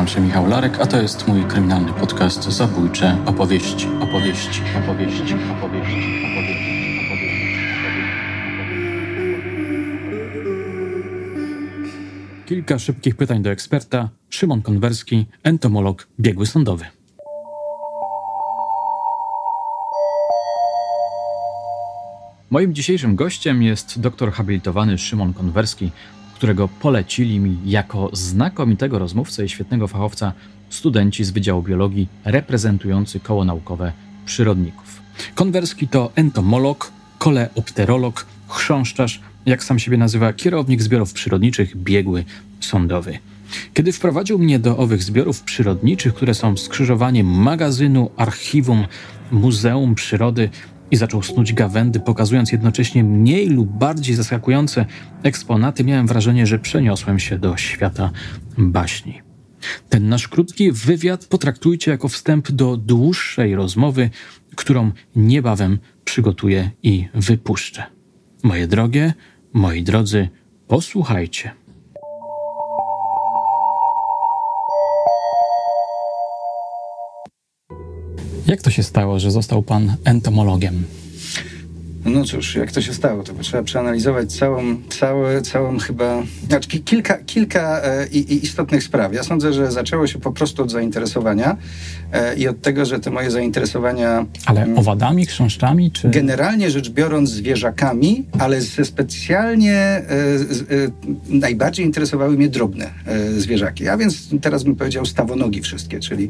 nazywam się Michał Larek, a to jest mój kryminalny podcast Zabójcze opowieści, opowieści, opowieści, opowieści, opowieści, Kilka szybkich pytań do eksperta. Szymon Konwerski, entomolog, biegły sądowy. Moim dzisiejszym gościem jest doktor habilitowany Szymon Konwerski, którego polecili mi jako znakomitego rozmówcę i świetnego fachowca studenci z Wydziału Biologii reprezentujący koło naukowe przyrodników. Konwerski to entomolog, koleopterolog, chrząszczarz, jak sam siebie nazywa, kierownik zbiorów przyrodniczych, biegły sądowy. Kiedy wprowadził mnie do owych zbiorów przyrodniczych, które są skrzyżowaniem magazynu, archiwum, muzeum przyrody, i zaczął snuć gawędy, pokazując jednocześnie mniej lub bardziej zaskakujące eksponaty, miałem wrażenie, że przeniosłem się do świata baśni. Ten nasz krótki wywiad potraktujcie jako wstęp do dłuższej rozmowy, którą niebawem przygotuję i wypuszczę. Moje drogie, moi drodzy, posłuchajcie. Jak to się stało, że został pan entomologiem? No cóż, jak to się stało, to trzeba przeanalizować całą, całe, całą chyba, znaczy kilka, kilka e, i, istotnych spraw. Ja sądzę, że zaczęło się po prostu od zainteresowania e, i od tego, że te moje zainteresowania... Ale mm, owadami, chrząszczami, czy... Generalnie rzecz biorąc zwierzakami, ale ze specjalnie e, e, najbardziej interesowały mnie drobne e, zwierzaki. A więc teraz bym powiedział stawonogi wszystkie, czyli,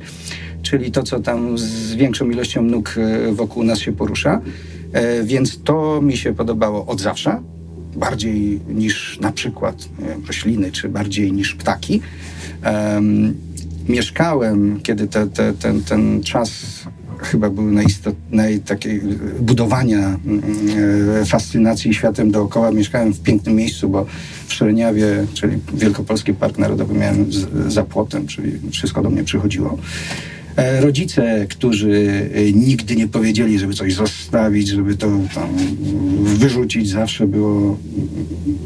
czyli to, co tam z większą ilością nóg e, wokół nas się porusza. E, więc to mi się podobało od zawsze, bardziej niż na przykład wiem, rośliny, czy bardziej niż ptaki. Um, mieszkałem, kiedy te, te, ten, ten czas chyba był najistotnej takiej budowania mm, e, fascynacji światem dookoła. Mieszkałem w pięknym miejscu, bo w Szereniawie, czyli Wielkopolski Park Narodowy miałem z, za płotem, czyli wszystko do mnie przychodziło. E, rodzice, którzy e, nigdy nie powiedzieli, żeby coś zostawić, żeby to wyrzucić, zawsze było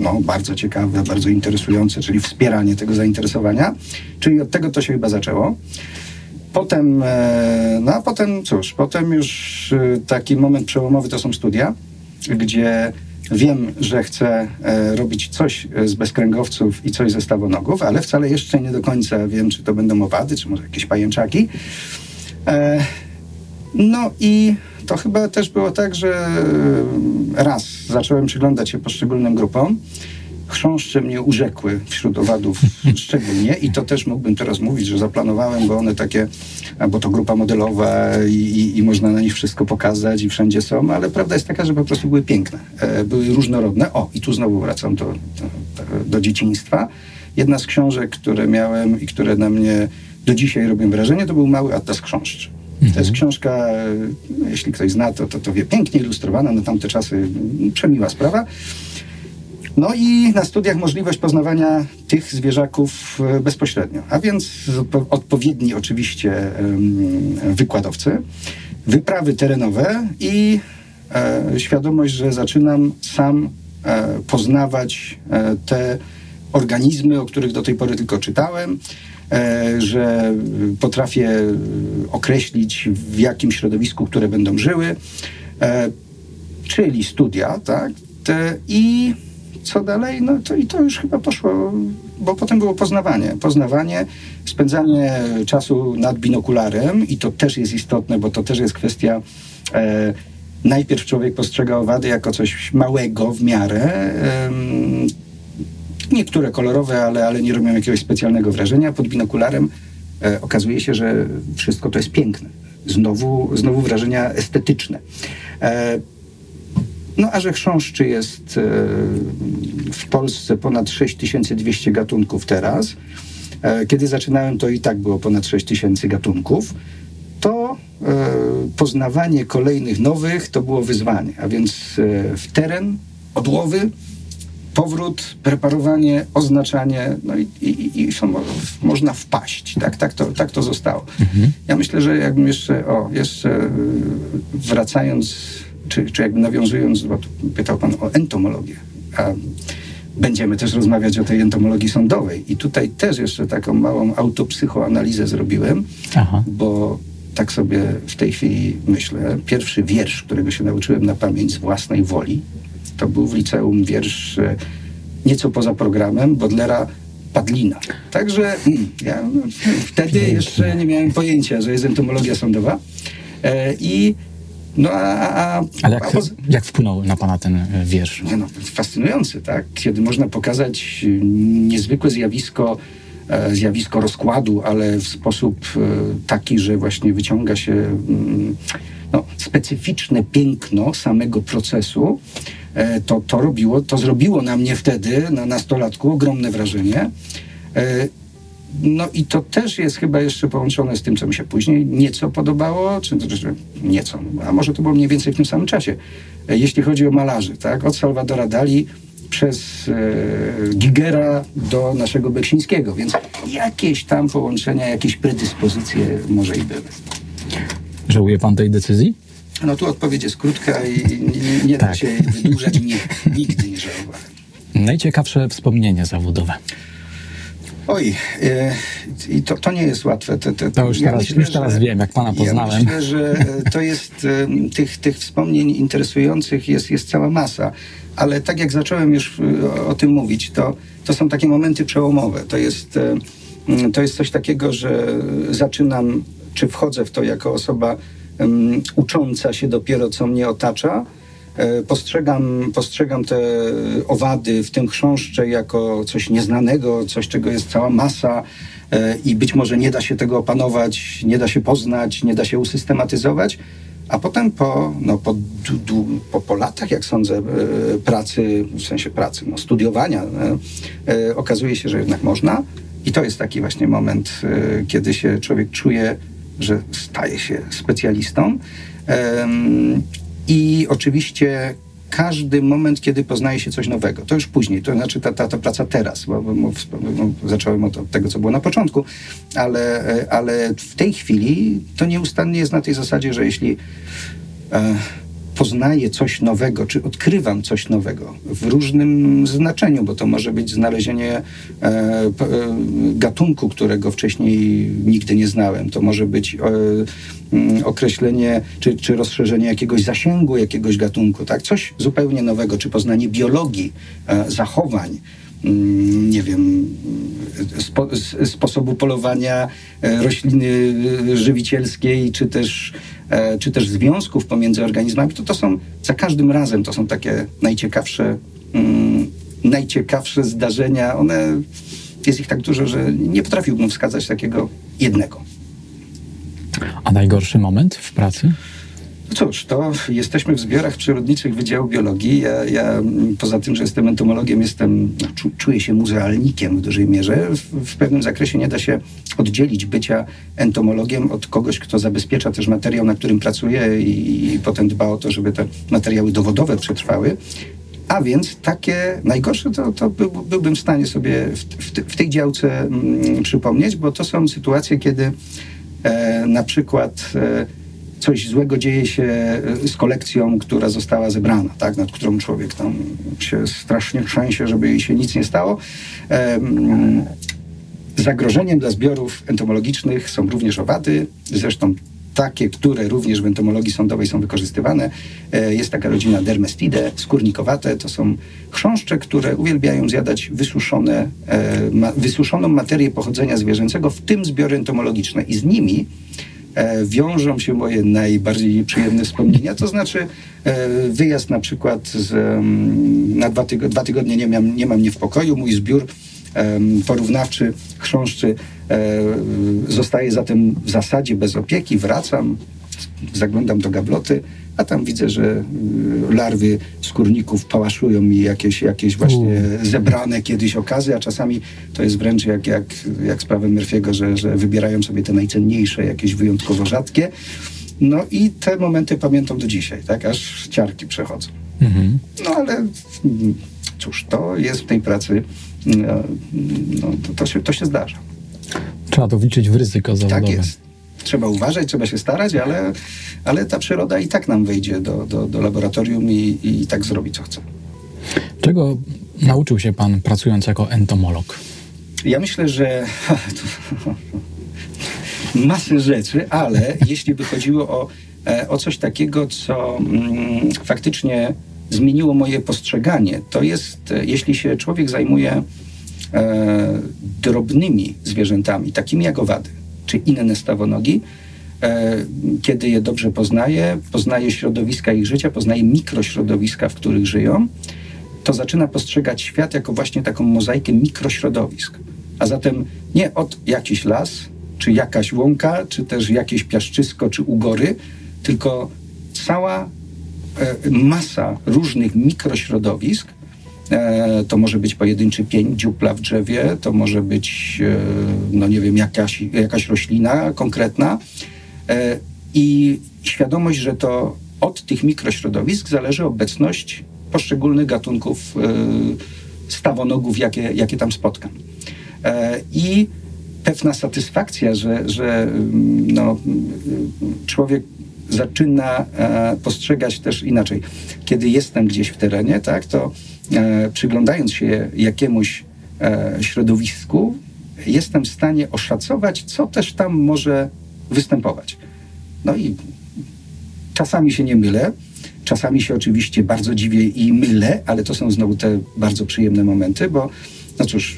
no, bardzo ciekawe, bardzo interesujące, czyli wspieranie tego zainteresowania. Czyli od tego to się chyba zaczęło. Potem, e, no a potem cóż, potem już taki moment przełomowy to są studia, gdzie Wiem, że chcę e, robić coś e, z bezkręgowców i coś ze stawonogów, ale wcale jeszcze nie do końca wiem, czy to będą owady, czy może jakieś pajęczaki. E, no i to chyba też było tak, że raz zacząłem przyglądać się poszczególnym grupom chrząszcze mnie urzekły wśród owadów szczególnie i to też mógłbym teraz mówić, że zaplanowałem, bo one takie, bo to grupa modelowa i, i, i można na nich wszystko pokazać i wszędzie są, ale prawda jest taka, że po prostu były piękne, e, były różnorodne. O, i tu znowu wracam do, do, do dzieciństwa. Jedna z książek, które miałem i które na mnie do dzisiaj robią wrażenie, to był Mały Atlas Chrząszczy. To jest mhm. książka, no, jeśli ktoś zna, to, to, to wie, pięknie ilustrowana, na tamte czasy przemiła sprawa. No i na studiach możliwość poznawania tych zwierzaków e, bezpośrednio, a więc odpowiedni oczywiście wykładowcy, wyprawy terenowe i e, świadomość, że zaczynam sam e, poznawać te organizmy, o których do tej pory tylko czytałem, że potrafię określić w jakim środowisku, które będą żyły, czyli studia, tak? I co dalej? No to i to już chyba poszło, bo potem było poznawanie. Poznawanie, spędzanie czasu nad binokularem i to też jest istotne, bo to też jest kwestia e, najpierw człowiek postrzega owady jako coś małego w miarę. E, niektóre kolorowe, ale, ale nie robią jakiegoś specjalnego wrażenia. Pod binokularem e, okazuje się, że wszystko to jest piękne. Znowu, znowu wrażenia estetyczne. No a że chrząszczy jest e, w Polsce ponad 6200 gatunków teraz, e, kiedy zaczynałem to i tak było ponad 6000 gatunków, to e, poznawanie kolejnych nowych to było wyzwanie, a więc w teren, odłowy, powrót, preparowanie, oznaczanie, no i, i, i są, można wpaść. Tak, tak, to, tak to zostało. Mhm. Ja myślę, że jakbym jeszcze, o, jeszcze wracając czy, czy jakby nawiązując, bo pytał Pan o entomologię. A będziemy też rozmawiać o tej entomologii sądowej. I tutaj też jeszcze taką małą autopsychoanalizę zrobiłem, Aha. bo tak sobie w tej chwili myślę. Pierwszy wiersz, którego się nauczyłem na pamięć z własnej woli, to był w liceum wiersz e, nieco poza programem Bodlera Padlina. Także mm, ja no, wtedy jeszcze nie miałem pojęcia, że jest entomologia sądowa. E, I no a, a, Ale jak, a jak wpłynął na pana ten e, wiersz? Nie no, fascynujący, tak? Kiedy można pokazać niezwykłe zjawisko, e, zjawisko rozkładu, ale w sposób e, taki, że właśnie wyciąga się mm, no, specyficzne piękno samego procesu, to, to, robiło, to zrobiło na mnie wtedy, na nastolatku, ogromne wrażenie. No i to też jest chyba jeszcze połączone z tym, co mi się później nieco podobało, czy nieco, a może to było mniej więcej w tym samym czasie. E, jeśli chodzi o malarzy, tak, od Salvadora Dali przez e, Gigera do naszego Beksińskiego, więc jakieś tam połączenia, jakieś predyspozycje może i były. Żałuje pan tej decyzji? No tu odpowiedź jest krótka i nie, nie tak. da się wydłużać, nie, nigdy nie żałowałem. Najciekawsze wspomnienie zawodowe. Oj, e, i to, to nie jest łatwe. To, to, to już, ja teraz, myślę, już teraz że, wiem, jak pana poznałem. Ja myślę, że e, to jest e, tych, tych wspomnień interesujących jest, jest cała masa. Ale tak jak zacząłem już o, o tym mówić, to, to są takie momenty przełomowe. To jest, to jest coś takiego, że zaczynam, czy wchodzę w to jako osoba um, ucząca się dopiero, co mnie otacza, E, postrzegam, postrzegam te owady, w tym chrząszcze, jako coś nieznanego, coś, czego jest cała masa e, i być może nie da się tego opanować, nie da się poznać, nie da się usystematyzować. A potem po, no, po, po, po latach, jak sądzę, e, pracy, w sensie pracy, no, studiowania, okazuje się, że jednak można. I to jest taki właśnie moment, kiedy się człowiek czuje, że staje się specjalistą. I oczywiście każdy moment, kiedy poznaje się coś nowego. To już później, to znaczy ta, ta, ta praca teraz, bo, bo, bo zacząłem od, od, tego, co było na początku, ale, ale w tej chwili to nieustannie jest na tej zasadzie, że jeśli e, poznaję coś nowego, czy odkrywam coś nowego w różnym znaczeniu, bo to może być znalezienie e, e, gatunku, którego wcześniej nigdy nie znałem. To może być e, mm, określenie, czy, czy rozszerzenie jakiegoś zasięgu jakiegoś gatunku, tak? Coś zupełnie nowego, czy poznanie biologii, e, zachowań nie wiem, spo, sposobu polowania e, rośliny żywicielskiej, czy też E, czy też związków pomiędzy organizmami, to to są za każdym razem to są takie najciekawsze, mm, najciekawsze zdarzenia. One, jest ich tak dużo, że nie potrafiłbym wskazać takiego jednego. A najgorszy moment w pracy? Cóż, to jesteśmy w zbiorach przyrodniczych Wydziału Biologii. Ja, ja poza tym, że jestem entomologiem, jestem, no, czuję się muzealnikiem w dużej mierze. W, w, pewnym zakresie nie da się oddzielić bycia entomologiem od kogoś, kto zabezpiecza też materiał, na którym pracuje i, i potem dba o to, żeby te materiały dowodowe przetrwały. A więc takie najgorsze to, to był, byłbym w stanie sobie w, w, w tej działce mm, przypomnieć, bo to są sytuacje, kiedy e, na przykład e, coś złego dzieje się e, z kolekcją, która została zebrana, tak, nad którą człowiek tam się strasznie trzęsie, żeby jej się nic nie stało. Zagrożeniem dla zbiorów entomologicznych są również owady, zresztą takie, które również w entomologii sądowej są wykorzystywane. E, jest taka rodzina Dermestidae, skórnikowate. To są chrząszcze, które uwielbiają zjadać wysuszone, e, wysuszoną materię pochodzenia zwierzęcego, w tym zbiory entomologiczne. I z nimi wiążą się moje najbardziej nieprzyjemne wspomnienia. To znaczy e, wyjazd na przykład z, na dwa, tygo, dwa tygodnie nie mam, nie mam nie w pokoju. Mój zbiór porównawczy chrząszczy e, zostaje zatem w zasadzie bez opieki. Wracam, zaglądam do gabloty, a tam widzę, że y, larwy skórników pałaszują mi jakieś, jakieś właśnie zebrane kiedyś okazy, a czasami to jest wręcz jak, jak, jak sprawę Murphy'ego, że, że wybierają sobie te najcenniejsze, jakieś wyjątkowo rzadkie. No i te momenty pamiętam do dzisiaj, tak, aż ciarki przechodzą. Mhm. No ale mm, cóż, to jest w tej pracy, no, no to, to, się, to się zdarza. Trzeba to wliczyć w ryzyko zawodowe. Tak jest trzeba uważać, trzeba się starać, ale, ale ta przyroda i tak nam wejdzie do, do, do laboratorium i, i tak zrobi, co chce. Czego nauczył się pan pracując jako entomolog? Ja myślę, że masę rzeczy, ale jeśli by chodziło o, e, o coś takiego, co mm, faktycznie zmieniło moje postrzeganie, to jest, e, jeśli się człowiek zajmuje e, drobnymi zwierzętami, takimi jak owady czy inne stawonogi, e, kiedy je dobrze poznaje, poznaje środowiska ich życia, poznaje mikrośrodowiska, w których żyją, to zaczyna postrzegać świat jako właśnie taką mozaikę mikrośrodowisk. A zatem nie od jakiś las, czy jakaś łąka, czy też jakieś piaszczysko, czy ugory, tylko cała e, masa różnych mikrośrodowisk. E, to może być pojedynczy pień, dziupla w drzewie, to może być, e, no nie wiem, jakaś, jakaś roślina konkretna. E, I świadomość, że to od tych mikrośrodowisk zależy obecność poszczególnych gatunków stawonogów, jakie, jakie tam spotkam. I pewna satysfakcja, że, że no, człowiek zaczyna postrzegać też inaczej. Kiedy jestem gdzieś w terenie, tak, to przyglądając się jakiemuś e, środowisku, jestem w stanie oszacować, co też tam może występować. No i czasami się nie mylę, czasami się oczywiście bardzo dziwię i mylę, ale to są znowu te bardzo przyjemne momenty, bo no cóż,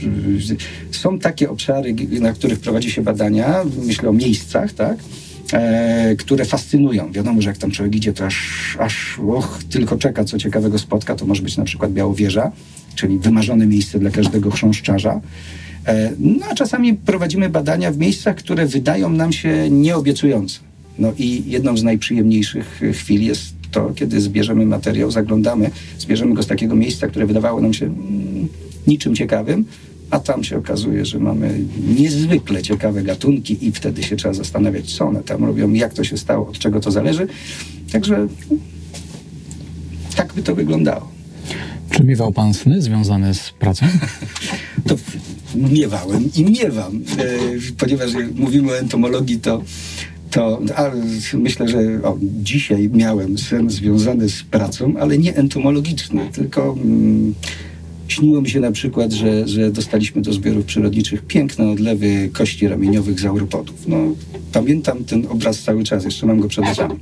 są takie obszary, na których prowadzi się badania, myślę o miejscach, tak? E, które fascynują. Wiadomo, że jak tam człowiek idzie, to aż, aż och, tylko czeka, co ciekawego spotka. To może być na przykład Białowieża, czyli wymarzone miejsce dla każdego chrząszczarza. E, no a czasami prowadzimy badania w miejscach, które wydają nam się nieobiecujące. No i jedną z najprzyjemniejszych chwil jest to, kiedy zbierzemy materiał, zaglądamy, zbierzemy go z takiego miejsca, które wydawało nam się mm, niczym ciekawym, a tam się okazuje, że mamy niezwykle ciekawe gatunki i wtedy się trzeba zastanawiać, co one tam robią, jak to się stało, od czego to zależy. Także tak by to wyglądało. Czy miewał pan sny związane z pracą? to miewałem i miewam, e, ponieważ jak mówimy o entomologii, to to a, myślę, że o, dzisiaj miałem sen związany z pracą, ale nie entomologiczny, tylko mm, Śniło mi się na przykład, że, że dostaliśmy do zbiorów przyrodniczych piękne odlewy kości ramieniowych zauropodów. No, pamiętam ten obraz cały czas, jeszcze mam go przed oczami.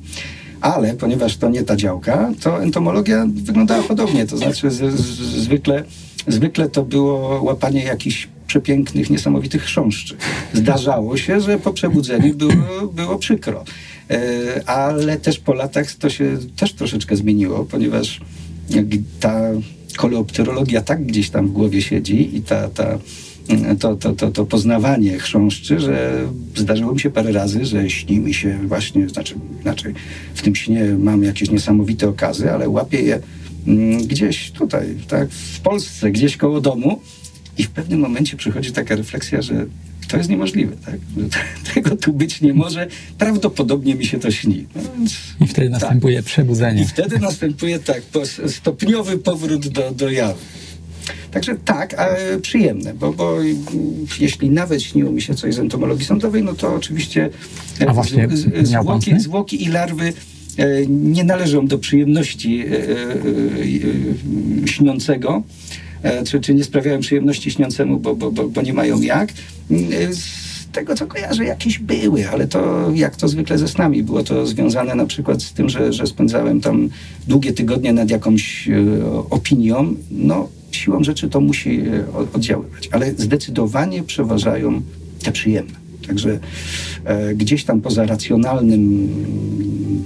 Ale ponieważ to nie ta działka, to entomologia wyglądała podobnie. To znaczy z, z, zwykle, zwykle to było łapanie jakichś przepięknych, niesamowitych chrząszczy. Zdarzało się, że po przebudzeniu było, było przykro. E, ale też po latach to się też troszeczkę zmieniło, ponieważ ta koleopterologia tak gdzieś tam w głowie siedzi i ta, ta, to, to, to, to poznawanie chrząszczy, że zdarzyło mi się parę razy, że śni mi się właśnie, znaczy inaczej, w tym śnie mam jakieś niesamowite okazy, ale łapię je mm, gdzieś tutaj, tak, w Polsce, gdzieś koło domu i w pewnym momencie przychodzi taka refleksja, że to jest niemożliwe, tak? Tego tu być nie może. Prawdopodobnie mi się to śni. No więc, I wtedy tak. następuje przebudzenie. I wtedy następuje tak, stopniowy powrót do, do jawy. Także tak, ale przyjemne, bo, bo jeśli nawet śniło mi się coś z entomologii sądowej, no to oczywiście A właśnie, z, zwłoki, zwłoki i larwy e, nie należą do przyjemności e, e, śniącego. E, czy, czy nie sprawiają przyjemności śniącemu, bo, bo, bo, bo nie mają jak. E, z tego, co kojarzę, jakieś były, ale to jak to zwykle ze snami. Było to związane na przykład z tym, że, że spędzałem tam długie tygodnie nad jakąś e, opinią. No, siłą rzeczy to musi oddziaływać, ale zdecydowanie przeważają te przyjemne. Także e, gdzieś tam poza racjonalnym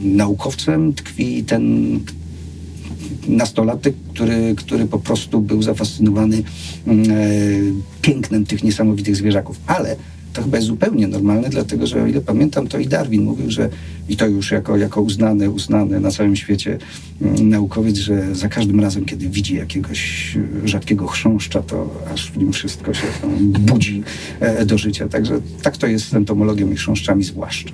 naukowcem tkwi ten, nastolatek, który, który po prostu był zafascynowany mm, e, pięknem tych niesamowitych zwierzaków. Ale to chyba jest zupełnie normalne, dlatego że o ile pamiętam, to i Darwin mówił, że i to już jako, jako uznany, uznany na całym świecie mm, naukowiec, że za każdym razem, kiedy widzi jakiegoś rzadkiego chrząszcza, to aż w nim wszystko się budzi e, do życia. Także tak to jest z entomologią i chrząszczami zwłaszcza.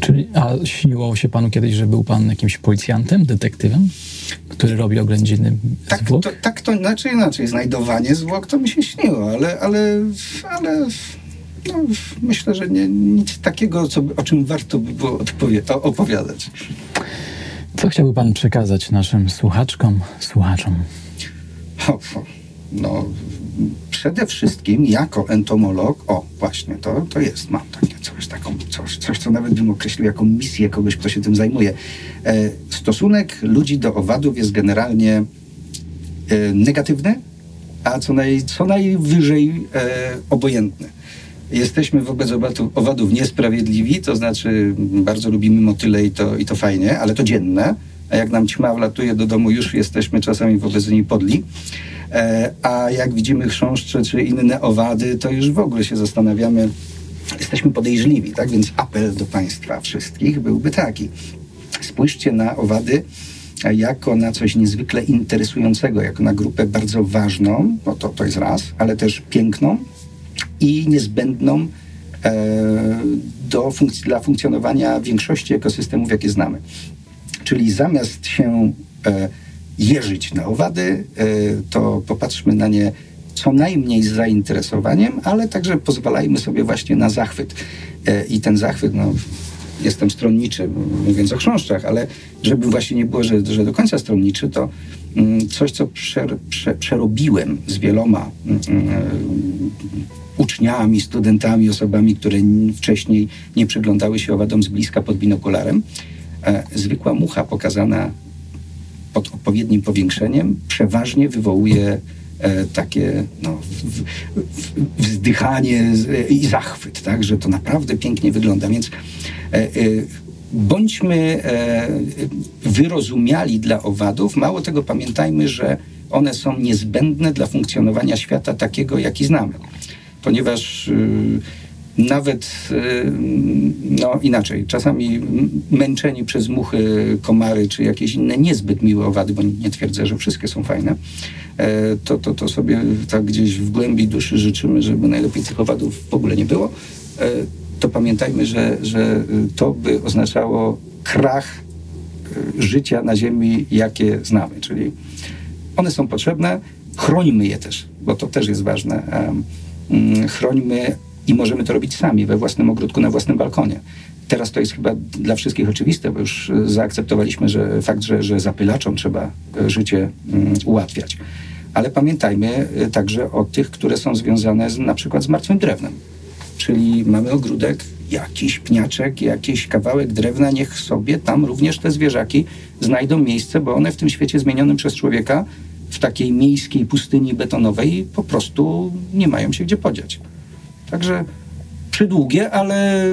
Czyli, a śniło się panu kiedyś, że był pan jakimś policjantem, detektywem, który robi oględziny tak, zwłok? To, tak to inaczej, inaczej. Znajdowanie zwłok to mi się śniło, ale, ale, ale no, myślę, że nie, nic takiego, co, o czym warto by było opowiadać. Co chciałby pan przekazać naszym słuchaczkom, słuchaczom? O, no, przede wszystkim jako entomolog, o właśnie, to, to jest, mam takie coś, taką, coś, coś, co nawet bym określił jako misję kogoś, kto się tym zajmuje. E, stosunek ludzi do owadów jest generalnie e, negatywny, a co, naj, co najwyżej e, obojętny. Jesteśmy wobec owadów, owadów niesprawiedliwi, to znaczy bardzo lubimy motyle i to, i to fajnie, ale to dzienne, a jak nam ćma wlatuje do domu, już jesteśmy czasami wobec niej podli. E, a jak widzimy chrząszcze czy inne owady, to już w ogóle się zastanawiamy, jesteśmy podejrzliwi, tak? Więc apel do Państwa wszystkich byłby taki. Spójrzcie na owady jako na coś niezwykle interesującego, jako na grupę bardzo ważną, no to, to jest raz, ale też piękną i niezbędną e, do funkc- dla funkcjonowania większości ekosystemów, jakie znamy. Czyli zamiast się e, jeżyć na owady, e, to popatrzmy na nie co najmniej z zainteresowaniem, ale także pozwalajmy sobie właśnie na zachwyt. E, I ten zachwyt, no, jestem stronniczy, mówiąc o chrząszczach, ale żeby właśnie nie było, że, że do końca stronniczy, to mm, coś, co przer, prze, przerobiłem z wieloma mm, mm, uczniami, studentami, osobami, które wcześniej nie przyglądały się owadom z bliska pod binokularem. E, zwykła mucha pokazana pod odpowiednim powiększeniem przeważnie wywołuje e, takie no, wzdychanie i zachwyt, tak, że to naprawdę pięknie wygląda. Więc e, e, bądźmy e, wyrozumiali dla owadów. Mało tego, pamiętajmy, że one są niezbędne dla funkcjonowania świata takiego, jaki znamy. Ponieważ y, nawet y, no inaczej, czasami męczeni przez muchy, komary czy jakieś inne niezbyt miłe owady, bo nie twierdzę, że wszystkie są fajne, e, to, to, to sobie tak gdzieś w głębi duszy życzymy, żeby najlepiej tych owadów w ogóle nie było, e, to pamiętajmy, że, że to by oznaczało krach e, życia na Ziemi, jakie znamy. Czyli one są potrzebne, chrońmy je też, bo to też jest ważne. Chrońmy i możemy to robić sami we własnym ogródku, na własnym balkonie. Teraz to jest chyba dla wszystkich oczywiste, bo już zaakceptowaliśmy, że fakt, że, że zapylaczom trzeba e, życie um, ułatwiać. Ale pamiętajmy e, także o tych, które są związane z, na przykład z martwym drewnem. Czyli mamy ogródek, jakiś pniaczek, jakiś kawałek drewna, niech sobie tam również te zwierzaki znajdą miejsce, bo one w tym świecie zmienionym przez człowieka, w takiej miejskiej pustyni betonowej po prostu nie mają się gdzie podziać. Także przydługie, ale,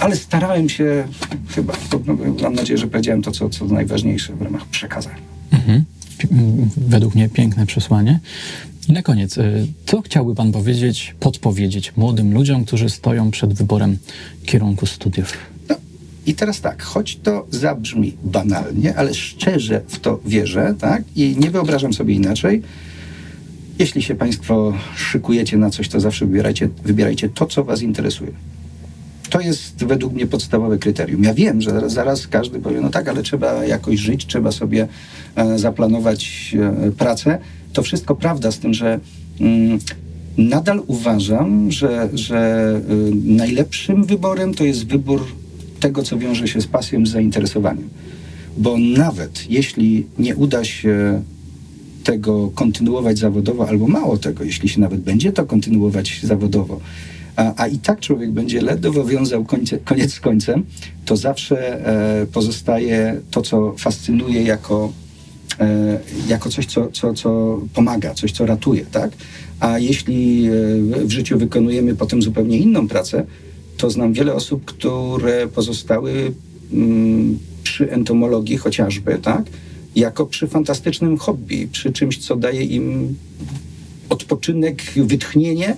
ale starałem się chyba, to, no, mam nadzieję, że powiedziałem to, co, co najważniejsze w ramach przekazań. Mhm. Według mnie piękne przesłanie. I na koniec, y, co chciałby Pan powiedzieć, podpowiedzieć młodym ludziom, którzy stoją przed wyborem kierunku studiów? No, I teraz tak, choć to zabrzmi banalnie, ale szczerze w to wierzę, tak? I nie wyobrażam sobie inaczej, jeśli się Państwo szykujecie na coś, to zawsze wybierajcie, wybierajcie to, co Was interesuje. To jest według mnie podstawowe kryterium. Ja wiem, że zaraz, zaraz każdy powie, no tak, ale trzeba jakoś żyć, trzeba sobie e, zaplanować e, pracę. To wszystko prawda, z tym, że mm, nadal uważam, że, że y, najlepszym wyborem to jest wybór tego, co wiąże się z pasją, z zainteresowaniem. Bo nawet jeśli nie uda się tego kontynuować zawodowo, albo mało tego, jeśli się nawet będzie to kontynuować zawodowo, a, a i tak człowiek będzie ledwo wiązał końce, koniec z końcem, to zawsze e, pozostaje to, co fascynuje jako, e, jako coś, co, co, co pomaga, coś, co ratuje, tak? A jeśli e, w życiu wykonujemy potem zupełnie inną pracę, to znam wiele osób, które pozostały mm, przy entomologii chociażby, tak? Jako przy fantastycznym hobby, przy czymś, co daje im odpoczynek, wytchnienie.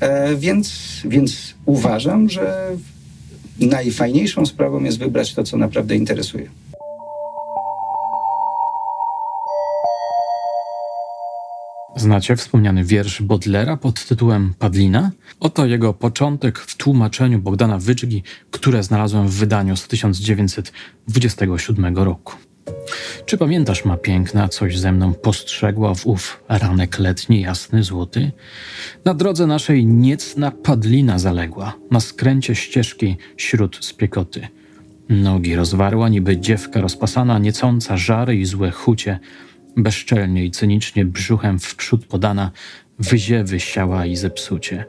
E, więc, więc uważam, że najfajniejszą sprawą jest wybrać to, co naprawdę interesuje. Znacie wspomniany wiersz Bodlera pod tytułem Padlina? Oto jego początek w tłumaczeniu Bogdana Wyczgi, które znalazłem w wydaniu z 1927 roku. Czy pamiętasz, ma piękna, coś ze mną postrzegła w ów ranek letni, jasny, złoty? Na drodze naszej niecna padlina zaległa, na skręcie ścieżki śród spiekoty. Nogi rozwarła, niby dziewka rozpasana, niecąca żary i złe chucie, bezczelnie i cynicznie brzuchem w przód podana, wyziewy siała i zepsucie.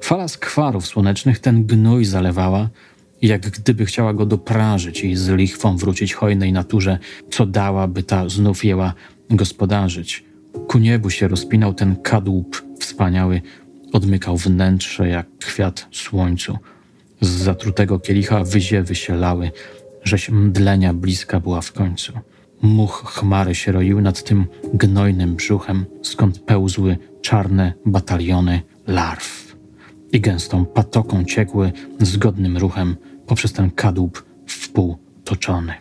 Fala skwarów słonecznych ten gnój zalewała, jak gdyby chciała go doprażyć i z lichwą wrócić hojnej naturze, co dałaby ta znów jęła gospodarzyć. Ku niebu się rozpinał ten kadłub wspaniały, odmykał wnętrze jak kwiat słońcu. Z zatrutego kielicha wyziewy się lały, żeś mdlenia bliska była w końcu. Much chmary się roiły nad tym gnojnym brzuchem, skąd pełzły czarne bataliony larw i gęstą patoką ciekły zgodnym ruchem poprzez ten kadłub wpół toczony.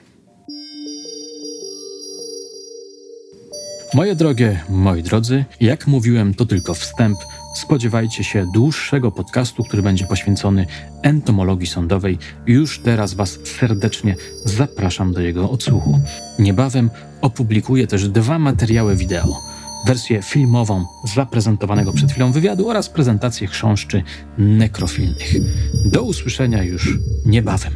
Moje drogie, moi drodzy, jak mówiłem, to tylko wstęp. Spodziewajcie się dłuższego podcastu, który będzie poświęcony entomologii sądowej. Już teraz Was serdecznie zapraszam do jego odsłuchu. Niebawem opublikuję też dwa materiały wideo wersję filmową zaprezentowanego przed chwilą wywiadu oraz prezentację chrząszczy nekrofilnych. Do usłyszenia już niebawem.